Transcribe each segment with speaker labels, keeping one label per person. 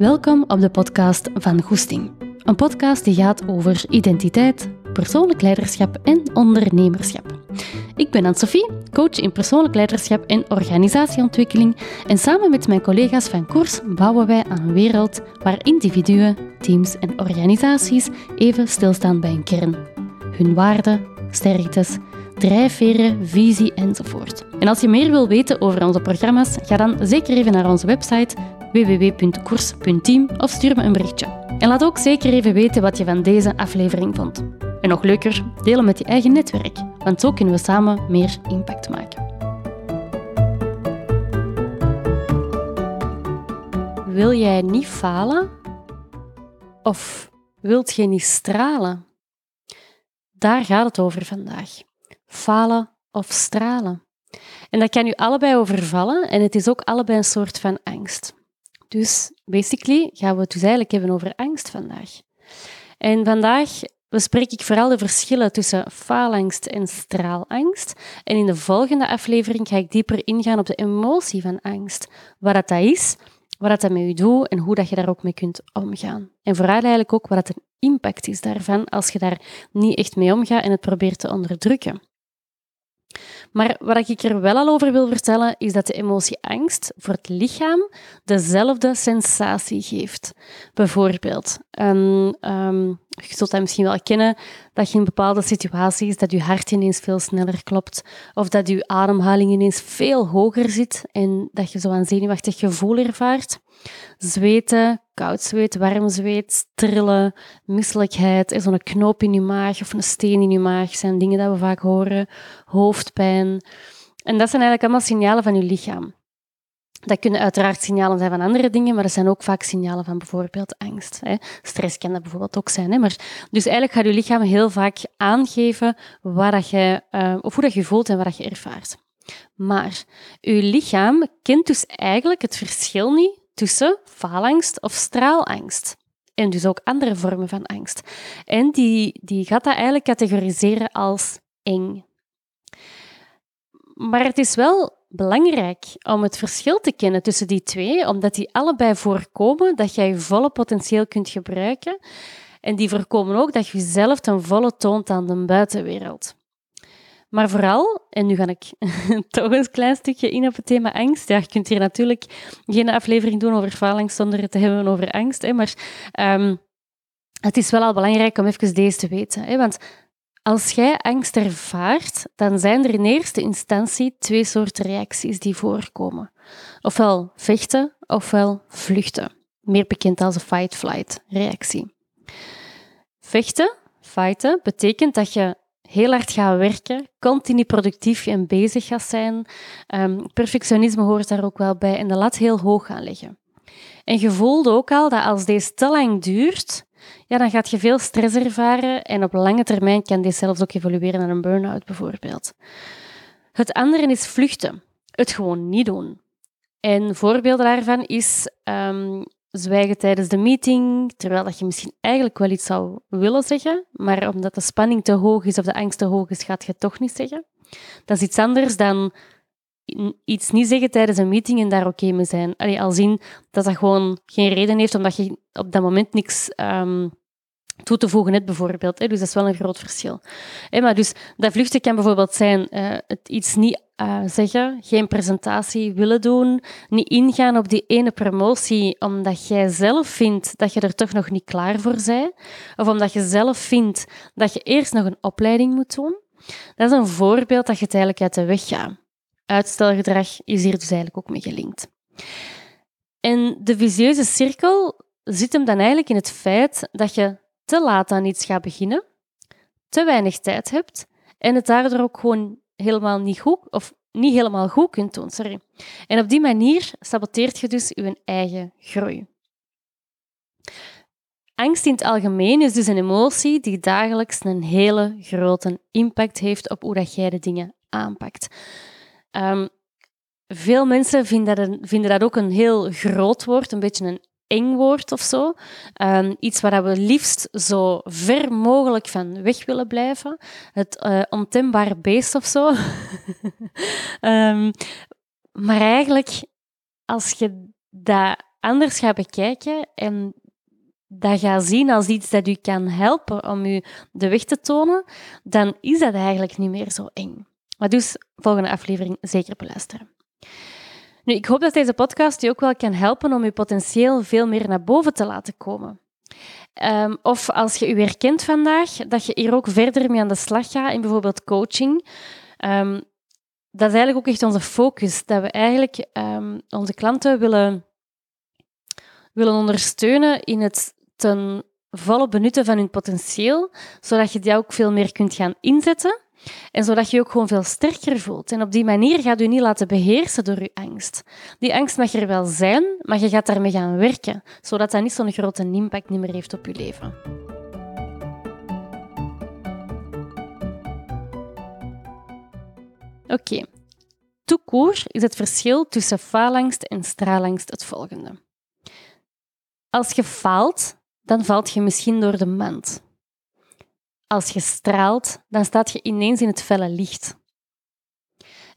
Speaker 1: Welkom op de podcast van Goesting. Een podcast die gaat over identiteit, persoonlijk leiderschap en ondernemerschap. Ik ben Anne-Sophie, coach in persoonlijk leiderschap en organisatieontwikkeling en samen met mijn collega's van Koers bouwen wij aan een wereld waar individuen, teams en organisaties even stilstaan bij een kern. Hun waarden, sterktes, drijfveren, visie enzovoort. En als je meer wil weten over onze programma's, ga dan zeker even naar onze website www.koers.team of stuur me een berichtje. En laat ook zeker even weten wat je van deze aflevering vond. En nog leuker, delen met je eigen netwerk, want zo kunnen we samen meer impact maken. Wil jij niet falen? Of wilt je niet stralen? Daar gaat het over vandaag. Falen of stralen. En dat kan u allebei overvallen en het is ook allebei een soort van angst. Dus basically gaan we het dus eigenlijk hebben over angst vandaag. En vandaag bespreek ik vooral de verschillen tussen faalangst en straalangst. En in de volgende aflevering ga ik dieper ingaan op de emotie van angst. Wat dat, is, wat dat, met je doet en hoe dat je daar ook mee kunt omgaan. En vooral eigenlijk ook wat de impact is daarvan als je daar niet echt mee omgaat en het probeert te onderdrukken. Maar wat ik er wel al over wil vertellen, is dat de emotie angst voor het lichaam dezelfde sensatie geeft. Bijvoorbeeld, um, um, je zult dat misschien wel kennen, dat je in bepaalde situaties, dat je hart ineens veel sneller klopt, of dat je ademhaling ineens veel hoger zit en dat je zo een zenuwachtig gevoel ervaart. Zweten, koud zweet, warm zweet, trillen, misselijkheid, zo'n knoop in je maag of een steen in je maag zijn dingen dat we vaak horen, hoofdpijn. En dat zijn eigenlijk allemaal signalen van je lichaam. Dat kunnen uiteraard signalen zijn van andere dingen, maar dat zijn ook vaak signalen van bijvoorbeeld angst. Hè. Stress kan dat bijvoorbeeld ook zijn. Hè. Maar, dus eigenlijk gaat je lichaam heel vaak aangeven waar dat je, uh, of hoe dat je voelt en wat dat je ervaart. Maar je lichaam kent dus eigenlijk het verschil niet tussen faalangst of straalangst. En dus ook andere vormen van angst. En die, die gaat dat eigenlijk categoriseren als eng. Maar het is wel belangrijk om het verschil te kennen tussen die twee, omdat die allebei voorkomen dat jij je volle potentieel kunt gebruiken. En die voorkomen ook dat je jezelf ten volle toont aan de buitenwereld. Maar vooral, en nu ga ik toch een klein stukje in op het thema angst. Ja, je kunt hier natuurlijk geen aflevering doen over faalangst zonder het te hebben over angst. Hè, maar um, het is wel al belangrijk om even deze te weten. Hè, want als jij angst ervaart, dan zijn er in eerste instantie twee soorten reacties die voorkomen. Ofwel vechten, ofwel vluchten. Meer bekend als een fight-flight reactie. Vechten, fighten, betekent dat je heel hard gaat werken, continu productief en bezig gaat zijn. Um, perfectionisme hoort daar ook wel bij en de lat heel hoog gaan leggen. En je voelde ook al dat als deze te lang duurt, ja, dan gaat je veel stress ervaren en op lange termijn kan dit zelfs ook evolueren naar een burn-out bijvoorbeeld. Het andere is vluchten. Het gewoon niet doen. En voorbeelden daarvan is um, zwijgen tijdens de meeting, terwijl dat je misschien eigenlijk wel iets zou willen zeggen, maar omdat de spanning te hoog is of de angst te hoog is, gaat je het toch niet zeggen. Dat is iets anders dan iets niet zeggen tijdens een meeting en daar oké mee zijn. Allee, al zien dat dat gewoon geen reden heeft, omdat je op dat moment niks um, toe te voegen hebt, bijvoorbeeld. Hè. Dus dat is wel een groot verschil. Hè, maar dus dat vluchten kan bijvoorbeeld zijn uh, het iets niet uh, zeggen, geen presentatie willen doen, niet ingaan op die ene promotie omdat jij zelf vindt dat je er toch nog niet klaar voor bent, of omdat je zelf vindt dat je eerst nog een opleiding moet doen. Dat is een voorbeeld dat je het eigenlijk uit de weg gaat. Uitstelgedrag is hier dus eigenlijk ook mee gelinkt. En de visieuze cirkel zit hem dan eigenlijk in het feit dat je te laat aan iets gaat beginnen, te weinig tijd hebt en het daardoor ook gewoon helemaal niet goed, of niet helemaal goed kunt doen. Sorry. En op die manier saboteert je dus je eigen groei. Angst in het algemeen is dus een emotie die dagelijks een hele grote impact heeft op hoe dat jij de dingen aanpakt. Um, veel mensen vinden dat, vinden dat ook een heel groot woord, een beetje een eng woord of zo. Um, iets waar we liefst zo ver mogelijk van weg willen blijven. Het uh, ontembare beest of zo. um, maar eigenlijk, als je dat anders gaat bekijken en dat gaat zien als iets dat u kan helpen om u de weg te tonen, dan is dat eigenlijk niet meer zo eng. Maar dus, volgende aflevering zeker beluisteren. Nu, ik hoop dat deze podcast u ook wel kan helpen om uw potentieel veel meer naar boven te laten komen. Um, of als je u herkent vandaag, dat je hier ook verder mee aan de slag gaat in bijvoorbeeld coaching. Um, dat is eigenlijk ook echt onze focus, dat we eigenlijk um, onze klanten willen, willen ondersteunen in het ten volle benutten van hun potentieel, zodat je die ook veel meer kunt gaan inzetten en zodat je je ook gewoon veel sterker voelt. En op die manier gaat je niet laten beheersen door je angst. Die angst mag er wel zijn, maar je gaat daarmee gaan werken, zodat dat niet zo'n grote impact meer heeft op je leven. Oké. Okay. is het verschil tussen faalangst en straalangst het volgende. Als je faalt, dan valt je misschien door de mand. Als je straalt, dan staat je ineens in het felle licht.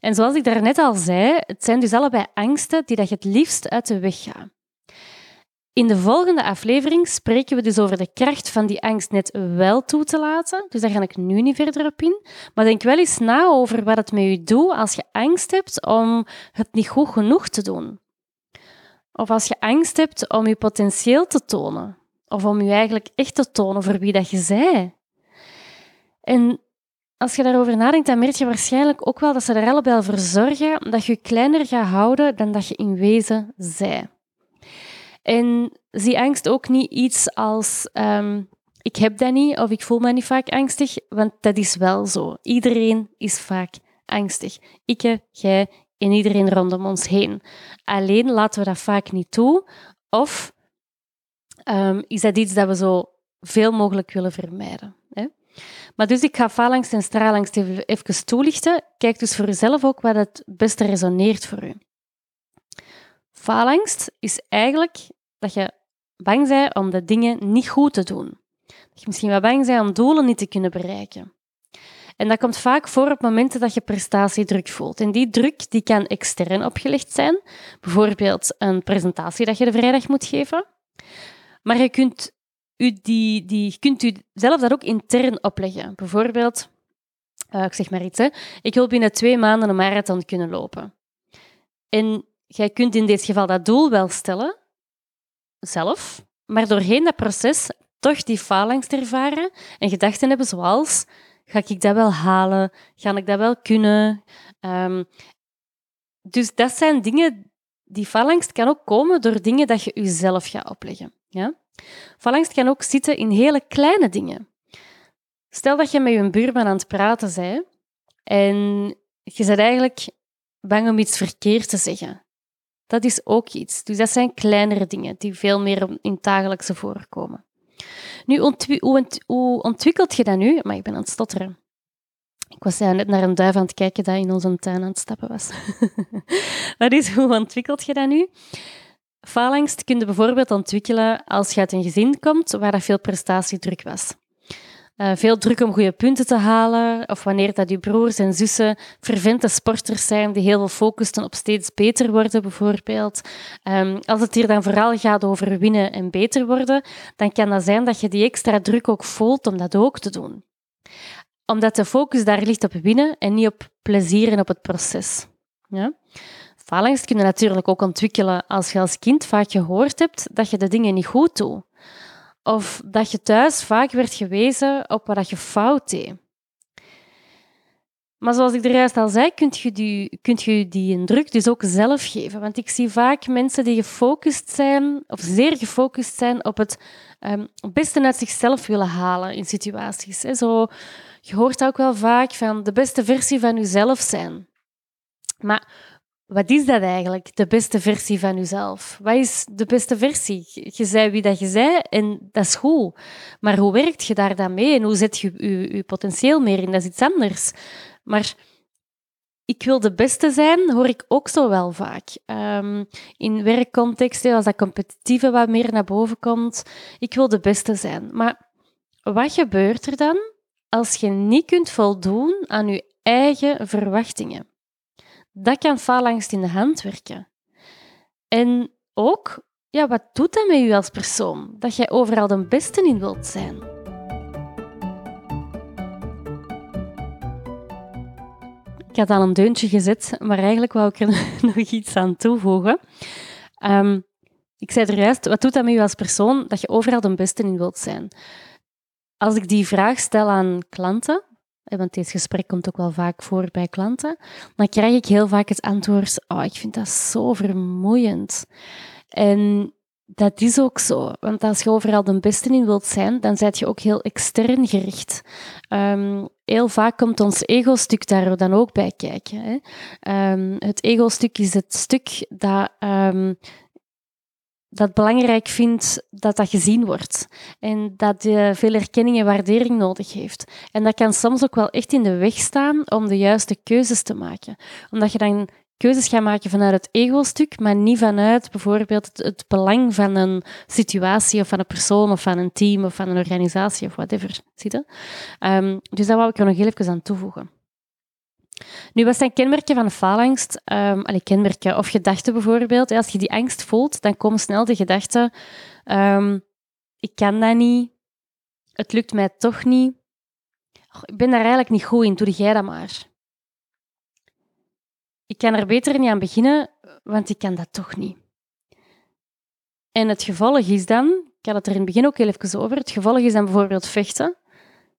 Speaker 1: En zoals ik daarnet al zei, het zijn dus allebei angsten die dat je het liefst uit de weg gaat. In de volgende aflevering spreken we dus over de kracht van die angst net wel toe te laten. Dus daar ga ik nu niet verder op in. Maar denk wel eens na over wat het met je doet als je angst hebt om het niet goed genoeg te doen. Of als je angst hebt om je potentieel te tonen. Of om je eigenlijk echt te tonen voor wie dat je zij. En als je daarover nadenkt, dan merk je waarschijnlijk ook wel dat ze er allebei voor zorgen dat je je kleiner gaat houden dan dat je in wezen zij. En zie angst ook niet iets als ehm, ik heb dat niet of ik voel me niet vaak angstig, want dat is wel zo. Iedereen is vaak angstig. Ik, jij en iedereen rondom ons heen. Alleen laten we dat vaak niet toe of um, is dat iets dat we zo veel mogelijk willen vermijden. Maar dus ik ga faalangst en straalangst even, toelichten. Kijk dus voor jezelf ook wat het beste resoneert voor u. Faalangst is eigenlijk dat je bang bent om de dingen niet goed te doen. Dat je misschien wel bang bent om doelen niet te kunnen bereiken. En dat komt vaak voor op momenten dat je prestatiedruk voelt. En die druk die kan extern opgelegd zijn. Bijvoorbeeld een presentatie dat je de vrijdag moet geven. Maar je kunt u, die, die, kunt u zelf dat ook intern opleggen. Bijvoorbeeld, uh, ik zeg maar iets, hè. ik wil binnen twee maanden een marathon kunnen lopen. En jij kunt in dit geval dat doel wel stellen, zelf, maar doorheen dat proces toch die faalangst ervaren en gedachten hebben zoals, ga ik dat wel halen? Ga ik dat wel kunnen? Um, dus dat zijn dingen, die faalangst kan ook komen door dingen dat je jezelf gaat opleggen. Ja? Faalangst kan ook zitten in hele kleine dingen. Stel dat je met je buurman aan het praten bent en je bent eigenlijk bang om iets verkeerd te zeggen. Dat is ook iets. Dus dat zijn kleinere dingen die veel meer in dagelijkse voorkomen. Nu, hoe ontwikkelt je dat nu? Maar ik ben aan het stotteren. Ik was net naar een duif aan het kijken dat in onze tuin aan het stappen was. Wat is, hoe ontwikkelt je dat nu? Faalangst kun je bijvoorbeeld ontwikkelen als je uit een gezin komt waar dat veel prestatiedruk was. Uh, veel druk om goede punten te halen, of wanneer dat je broers en zussen fervente sporters zijn die heel veel focussen op steeds beter worden, bijvoorbeeld. Um, als het hier dan vooral gaat over winnen en beter worden, dan kan dat zijn dat je die extra druk ook voelt om dat ook te doen. Omdat de focus daar ligt op winnen en niet op plezier en op het proces. Ja? Faalangst kun je natuurlijk ook ontwikkelen als je als kind vaak gehoord hebt dat je de dingen niet goed doet. Of dat je thuis vaak werd gewezen op wat je fout deed. Maar zoals ik er juist al zei, kunt je die, kunt je indruk dus ook zelf geven. Want ik zie vaak mensen die gefocust zijn, of zeer gefocust zijn op het um, beste uit zichzelf willen halen in situaties. Zo, je hoort ook wel vaak van de beste versie van jezelf zijn. Maar wat is dat eigenlijk, de beste versie van jezelf? Wat is de beste versie? Je zei wie dat je zei en dat is goed. Maar hoe werkt je daar dan mee en hoe zet je je, potentieel meer in? Dat is iets anders. Maar ik wil de beste zijn, hoor ik ook zo wel vaak. Um, in werkcontexten, als dat competitieve wat meer naar boven komt. Ik wil de beste zijn. Maar wat gebeurt er dan als je niet kunt voldoen aan je eigen verwachtingen? Dat kan faalangst in de hand werken. En ook ja, wat doet dat met u als persoon? Dat jij overal de beste in wilt zijn. Ik had al een deuntje gezet, maar eigenlijk wou ik er nog iets aan toevoegen. Um, ik zei er wat doet dat met u als persoon dat je overal de beste in wilt zijn? Als ik die vraag stel aan klanten, want dit gesprek komt ook wel vaak voor bij klanten, dan krijg ik heel vaak het antwoord, oh, ik vind dat zo vermoeiend. En dat is ook zo, want als je overal de beste in wilt zijn, dan zet je ook heel extern gericht. Um, heel vaak komt ons ego-stuk daar dan ook bij kijken. Hè. Um, het ego-stuk is het stuk dat um, dat belangrijk vindt dat dat gezien wordt. En dat je veel erkenning en waardering nodig heeft. En dat kan soms ook wel echt in de weg staan om de juiste keuzes te maken. Omdat je dan keuzes gaat maken vanuit het ego-stuk, maar niet vanuit bijvoorbeeld het, belang van een situatie of van een persoon of van een team of van een organisatie of whatever. Zie je? Um, dus dat wou ik er nog heel even aan toevoegen. Nu, wat zijn kenmerken van faalangst? Um, kenmerken of gedachten bijvoorbeeld. Als je die angst voelt, dan komen snel de gedachten: um, ik kan dat niet, het lukt mij toch niet, ik ben daar eigenlijk niet goed in, doe jij dat maar. Ik kan er beter niet aan beginnen, want ik kan dat toch niet. En het gevolg is dan, ik had het er in het begin ook heel even over, het gevolg is dan bijvoorbeeld vechten,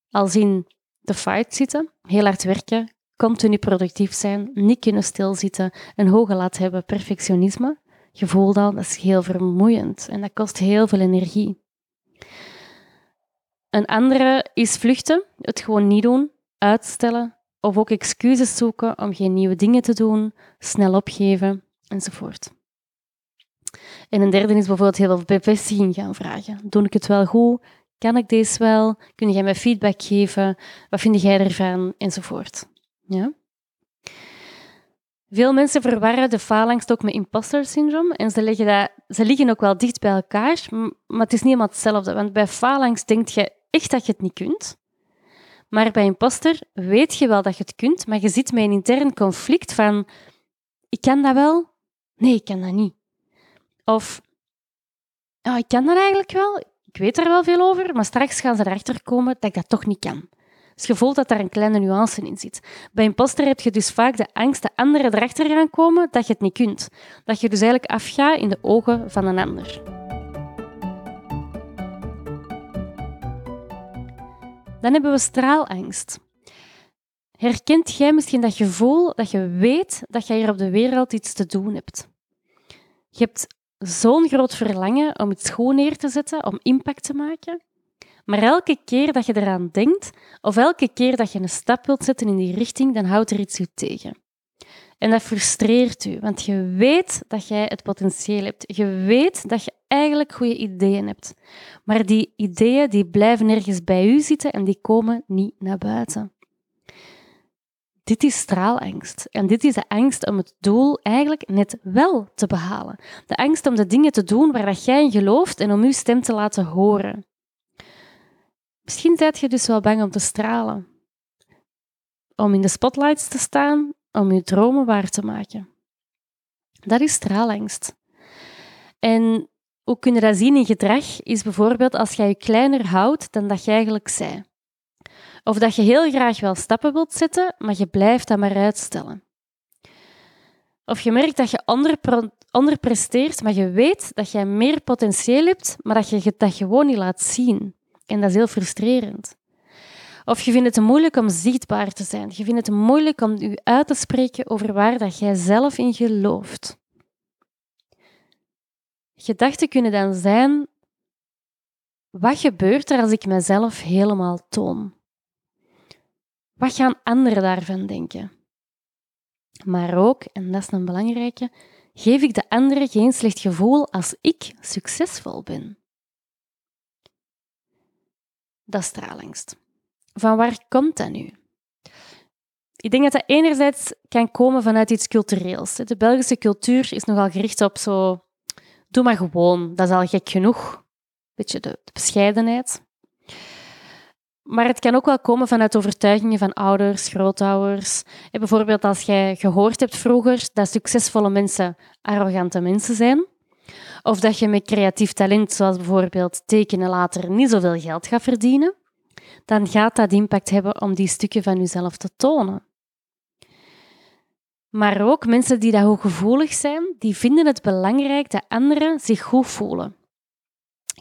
Speaker 1: als in de fight zitten, heel hard werken, continu productief zijn, niet kunnen stilzitten, een hoge lat hebben, perfectionisme. Je voelt al, dat is heel vermoeiend en dat kost heel veel energie. Een andere is vluchten, het gewoon niet doen, uitstellen of ook excuses zoeken om geen nieuwe dingen te doen, snel opgeven enzovoort. En een derde is bijvoorbeeld heel veel bevestiging gaan vragen. Doe ik het wel goed? Kan ik deze wel? Kun jij mij feedback geven? Wat vind jij ervan? Enzovoort. Ja? Veel mensen verwarren de faalangst ook met imposter syndroom en ze, leggen dat, ze liggen ook wel dicht bij elkaar, maar het is niet helemaal hetzelfde. Want bij faalangst denk je echt dat je het niet kunt. Maar bij imposter weet je wel dat je het kunt, maar je zit met een intern conflict van ik kan dat wel, nee, ik kan dat niet. Of oh, ik kan dat eigenlijk wel, ik weet er wel veel over, maar straks gaan ze erachter komen dat ik dat toch niet kan. Dus je voelt dat daar een kleine nuance in zit. Bij imposter heb je dus vaak de angst dat anderen erachter gaan komen dat je het niet kunt. Dat je dus eigenlijk afgaat in de ogen van een ander. Dan hebben we straalangst. Herkent jij misschien dat gevoel dat je weet dat je hier op de wereld iets te doen hebt? Je hebt zo'n groot verlangen om iets goed neer te zetten, om impact te maken. Maar elke keer dat je eraan denkt, of elke keer dat je een stap wilt zetten in die richting, dan houdt er iets u tegen. En dat frustreert u, want je weet dat jij het potentieel hebt. Je weet dat je eigenlijk goede ideeën hebt. Maar die ideeën die blijven ergens bij u zitten en die komen niet naar buiten. Dit is straalangst. En dit is de angst om het doel eigenlijk net wel te behalen. De angst om de dingen te doen waar dat jij in gelooft en om uw stem te laten horen. Misschien zijt je dus wel bang om te stralen. Om in de spotlights te staan, om je dromen waar te maken. Dat is straalangst. En hoe kun je dat zien in gedrag? Is bijvoorbeeld als jij je kleiner houdt dan dat je eigenlijk zei. Of dat je heel graag wel stappen wilt zetten, maar je blijft dat maar uitstellen. Of je merkt dat je onderpresteert, maar je weet dat jij meer potentieel hebt, maar dat je dat gewoon niet laat zien. En dat is heel frustrerend. Of je vindt het moeilijk om zichtbaar te zijn. Je vindt het moeilijk om je uit te spreken over waar dat jij zelf in gelooft. Gedachten kunnen dan zijn: wat gebeurt er als ik mezelf helemaal toon? Wat gaan anderen daarvan denken? Maar ook, en dat is een belangrijke, geef ik de anderen geen slecht gevoel als ik succesvol ben? Dat is stralangst. Van waar komt dat nu? Ik denk dat dat enerzijds kan komen vanuit iets cultureels. De Belgische cultuur is nogal gericht op zo... Doe maar gewoon, dat is al gek genoeg. Beetje de, de bescheidenheid. Maar het kan ook wel komen vanuit overtuigingen van ouders, grootouders. bijvoorbeeld als jij gehoord hebt vroeger dat succesvolle mensen arrogante mensen zijn. Of dat je met creatief talent, zoals bijvoorbeeld tekenen, later niet zoveel geld gaat verdienen, dan gaat dat impact hebben om die stukken van jezelf te tonen. Maar ook mensen die dat hooggevoelig zijn, die vinden het belangrijk dat anderen zich goed voelen.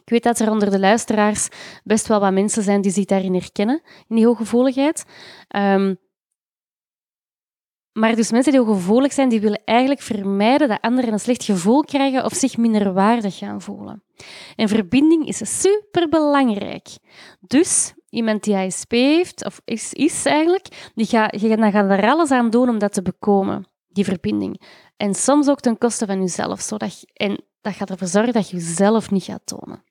Speaker 1: Ik weet dat er onder de luisteraars best wel wat mensen zijn die zich daarin herkennen, in die hooggevoeligheid. Um, maar dus mensen die hooggevoelig zijn, die willen eigenlijk vermijden dat anderen een slecht gevoel krijgen of zich minder waardig gaan voelen. En verbinding is superbelangrijk. Dus iemand die ASP heeft, of is, is eigenlijk, die gaat, je gaat er alles aan doen om dat te bekomen, die verbinding. En soms ook ten koste van jezelf. Zodat en dat gaat ervoor zorgen dat je jezelf niet gaat tonen.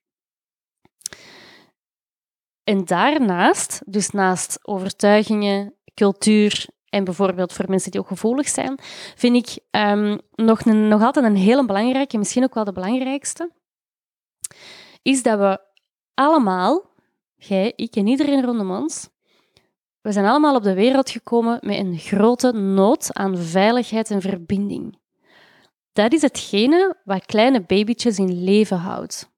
Speaker 1: En daarnaast, dus naast overtuigingen, cultuur en bijvoorbeeld voor mensen die ook gevoelig zijn, vind ik um, nog, een, nog altijd een hele belangrijke, misschien ook wel de belangrijkste, is dat we allemaal, jij, ik en iedereen rondom ons, we zijn allemaal op de wereld gekomen met een grote nood aan veiligheid en verbinding. Dat is hetgene wat kleine babytjes in leven houdt.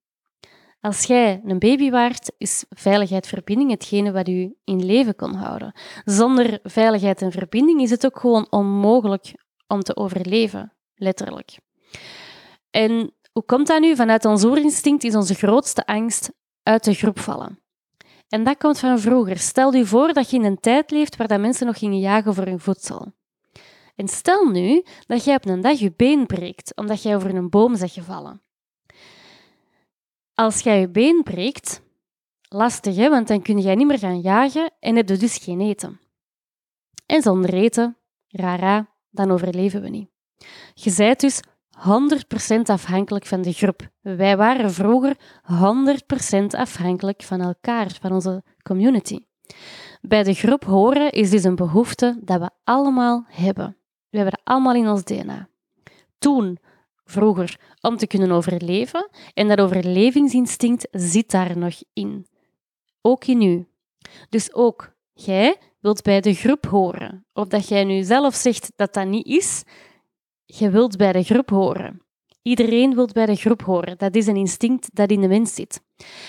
Speaker 1: Als jij een baby waart, is veiligheid verbinding hetgene wat u in leven kon houden. Zonder veiligheid en verbinding is het ook gewoon onmogelijk om te overleven, letterlijk. En hoe komt dat nu? Vanuit ons oerinstinct is onze grootste angst uit de groep vallen. En dat komt van vroeger. Stel je voor dat je in een tijd leeft waar dat mensen nog gingen jagen voor hun voedsel. En stel nu dat jij op een dag je been breekt omdat jij over een boom bent gevallen. Als jij je been breekt, lastig hè, want dan kun jij niet meer gaan jagen en heb je dus geen eten. En zonder eten, rara, dan overleven we niet. Je bent dus 100% afhankelijk van de groep. Wij waren vroeger 100% afhankelijk van elkaar, van onze community. Bij de groep horen is dus een behoefte dat we allemaal hebben. We hebben dat allemaal in ons DNA. Toen vroeger om te kunnen overleven. En dat overlevingsinstinct zit daar nog in. Ook in u. Dus ook jij wilt bij de groep horen. Of dat jij nu zelf zegt dat dat niet is, je wilt bij de groep horen. Iedereen wil bij de groep horen. Dat is een instinct dat in de mens zit.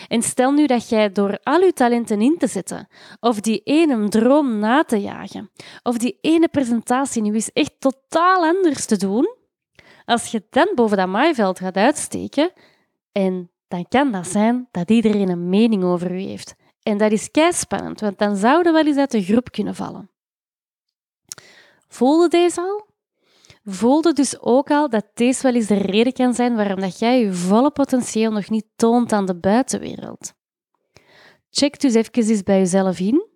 Speaker 1: En stel nu dat jij door al je talenten in te zetten, of die ene droom na te jagen, of die ene presentatie nu eens echt totaal anders te doen, als je dan boven dat maaiveld gaat uitsteken, en dan kan dat zijn dat iedereen een mening over u heeft. En dat is spannend, want dan zouden wel eens uit de groep kunnen vallen. Voelde deze al? Voelde dus ook al dat deze wel eens de reden kan zijn waarom dat jij je volle potentieel nog niet toont aan de buitenwereld. Check dus even eens bij jezelf in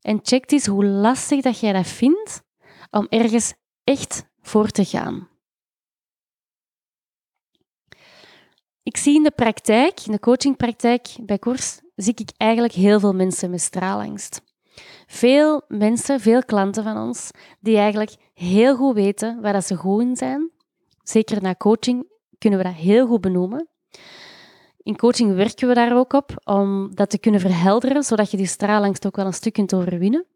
Speaker 1: en check eens hoe lastig dat jij dat vindt om ergens echt voor te gaan. Ik zie in de praktijk, in de coachingpraktijk bij koers, zie ik eigenlijk heel veel mensen met straalangst. Veel mensen, veel klanten van ons, die eigenlijk heel goed weten waar dat ze goed in zijn. Zeker na coaching kunnen we dat heel goed benoemen. In coaching werken we daar ook op om dat te kunnen verhelderen, zodat je die straalangst ook wel een stuk kunt overwinnen.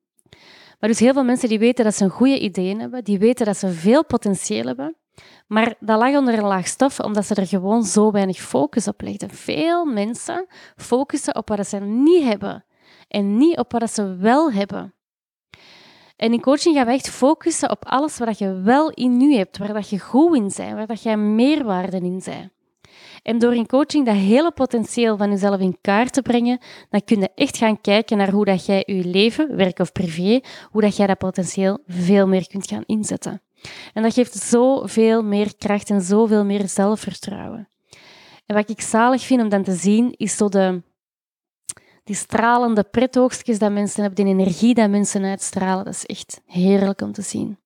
Speaker 1: Maar dus heel veel mensen die weten dat ze een goede ideeën hebben, die weten dat ze veel potentieel hebben, maar dat lag onder een laag stof, omdat ze er gewoon zo weinig focus op legden. Veel mensen focussen op wat ze niet hebben en niet op wat ze wel hebben. En in coaching gaan we echt focussen op alles wat je wel in nu hebt, waar dat je goed in bent, waar dat je meerwaarde in bent. En door in coaching dat hele potentieel van jezelf in kaart te brengen, dan kun je echt gaan kijken naar hoe dat jij je leven, werk of privé, hoe dat jij dat potentieel veel meer kunt gaan inzetten. En dat geeft zoveel meer kracht en zoveel meer zelfvertrouwen. En wat ik zalig vind om dan te zien, is zo de, die stralende pretoogstjes dat mensen hebben, die energie dat mensen uitstralen. Dat is echt heerlijk om te zien.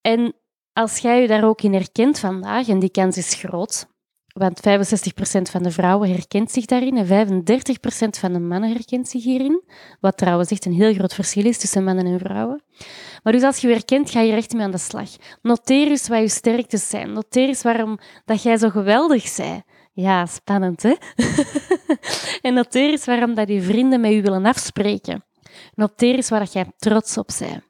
Speaker 1: En als jij je daar ook in herkent vandaag, en die kans is groot, want 65% van de vrouwen herkent zich daarin en 35% van de mannen herkent zich hierin. Wat trouwens echt een heel groot verschil is tussen mannen en vrouwen. Maar dus als je je herkent, ga je recht mee aan de slag. Noteer eens wat je sterktes zijn. Noteer eens waarom dat jij zo geweldig bent. Ja, spannend, hè? en noteer eens waarom dat je vrienden met je willen afspreken. Noteer eens waar jij trots op bent.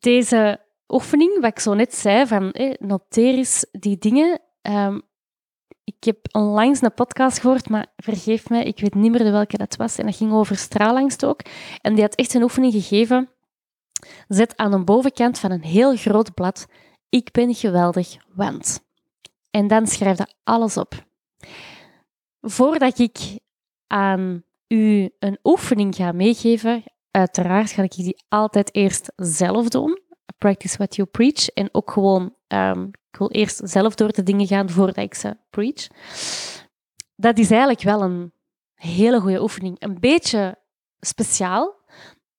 Speaker 1: Deze oefening, wat ik zo net zei, van noteer eens die dingen. Ehm, ik heb onlangs een podcast gehoord, maar vergeef mij, ik weet niet meer welke dat was. En dat ging over straalangst ook. En die had echt een oefening gegeven. Zet aan de bovenkant van een heel groot blad, ik ben geweldig, want... En dan schrijf alles op. Voordat ik aan u een oefening ga meegeven, uiteraard ga ik die altijd eerst zelf doen. Practice what you preach. En ook gewoon, um, ik wil eerst zelf door de dingen gaan voordat ik ze preach. Dat is eigenlijk wel een hele goede oefening. Een beetje speciaal,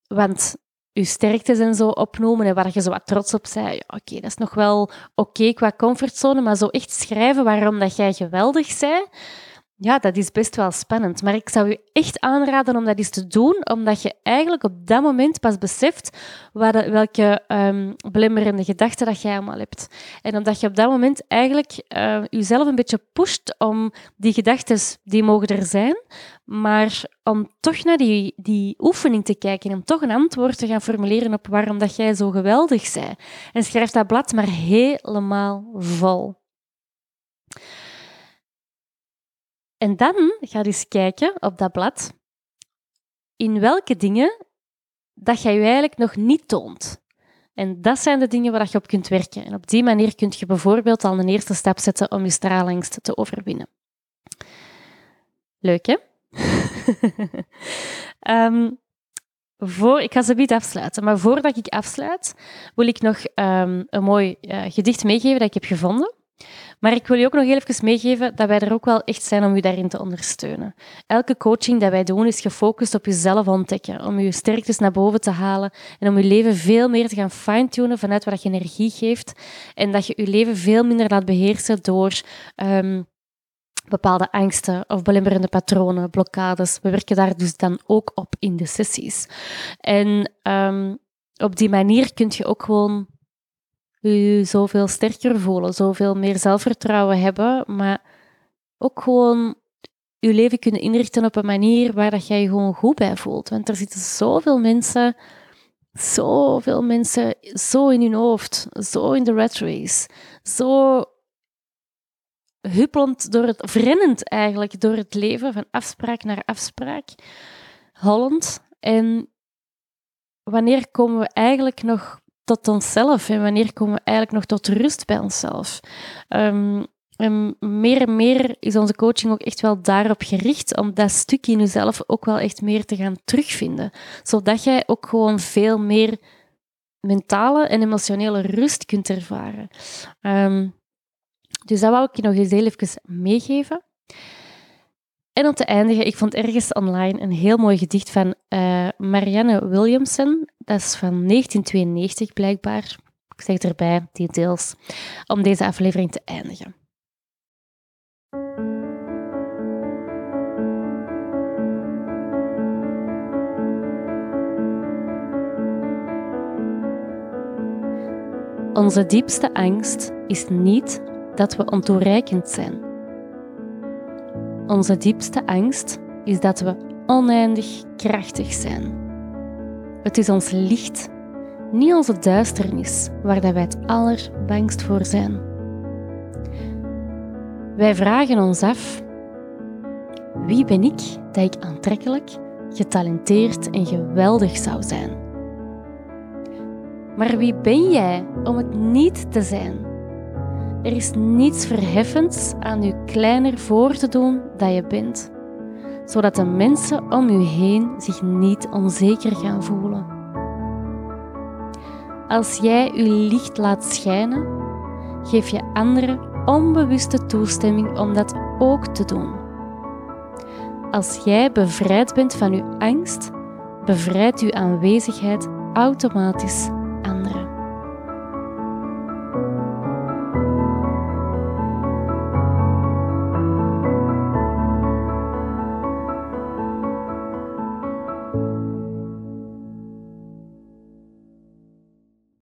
Speaker 1: want je sterktes en zo opnoemen en waar je zo wat trots op bent. Ja, oké, dat is nog wel oké qua comfortzone, maar zo echt schrijven waarom dat jij geweldig bent, ja, dat is best wel spannend. Maar ik zou je echt aanraden om dat eens te doen, omdat je eigenlijk op dat moment pas beseft welke um, belemmerende gedachten dat jij allemaal hebt. En omdat je op dat moment eigenlijk uh, jezelf een beetje pusht om die gedachten, die mogen er zijn, maar om toch naar die, die oefening te kijken en om toch een antwoord te gaan formuleren op waarom dat jij zo geweldig bent. En schrijf dat blad maar helemaal vol. En dan ga je eens kijken op dat blad in welke dingen dat jij je eigenlijk nog niet toont. En dat zijn de dingen waar je op kunt werken. En op die manier kun je bijvoorbeeld al een eerste stap zetten om je straalangst te overwinnen. Leuk, hè? um, voor, ik ga ze niet afsluiten, maar voordat ik afsluit, wil ik nog um, een mooi uh, gedicht meegeven dat ik heb gevonden. Maar ik wil je ook nog even meegeven dat wij er ook wel echt zijn om je daarin te ondersteunen. Elke coaching dat wij doen is gefocust op jezelf ontdekken, om je sterktes naar boven te halen en om je leven veel meer te gaan fine-tunen vanuit wat je energie geeft en dat je je leven veel minder laat beheersen door um, bepaalde angsten of belemmerende patronen, blokkades. We werken daar dus dan ook op in de sessies. En um, op die manier kun je ook gewoon je zoveel sterker voelen, zoveel meer zelfvertrouwen hebben, maar ook gewoon je leven kunnen inrichten op een manier waar dat jij je gewoon goed bij voelt. Want er zitten zoveel mensen, zoveel mensen zo in hun hoofd, zo in de rat race, zo huppelend door het, vrennend eigenlijk door het leven, van afspraak naar afspraak, hollend. En wanneer komen we eigenlijk nog tot onszelf en wanneer komen we eigenlijk nog tot rust bij onszelf. En meer en meer is onze coaching ook echt wel daarop gericht om dat stukje in jezelf ook wel echt meer te gaan terugvinden. Zodat jij ook gewoon veel meer mentale en emotionele rust kunt ervaren. Um, dus dat wou ik je nog eens heel even meegeven. En om te eindigen, ik vond ergens online een heel mooi gedicht van uh, Marianne Williamson. Dat is van 1992 blijkbaar. Ik zeg erbij, die deels, om deze aflevering te eindigen. Onze diepste angst is niet dat we ontoereikend zijn onze diepste angst is dat we oneindig krachtig zijn. Het is ons licht, niet onze duisternis, waar wij het allerbangst voor zijn. Wij vragen ons af: wie ben ik dat ik aantrekkelijk, getalenteerd en geweldig zou zijn? Maar wie ben jij om het niet te zijn? Er is niets verheffends aan je kleiner voor te doen dat je bent, zodat de mensen om je heen zich niet onzeker gaan voelen. Als jij je licht laat schijnen, geef je anderen onbewuste toestemming om dat ook te doen. Als jij bevrijd bent van je angst, bevrijdt je aanwezigheid automatisch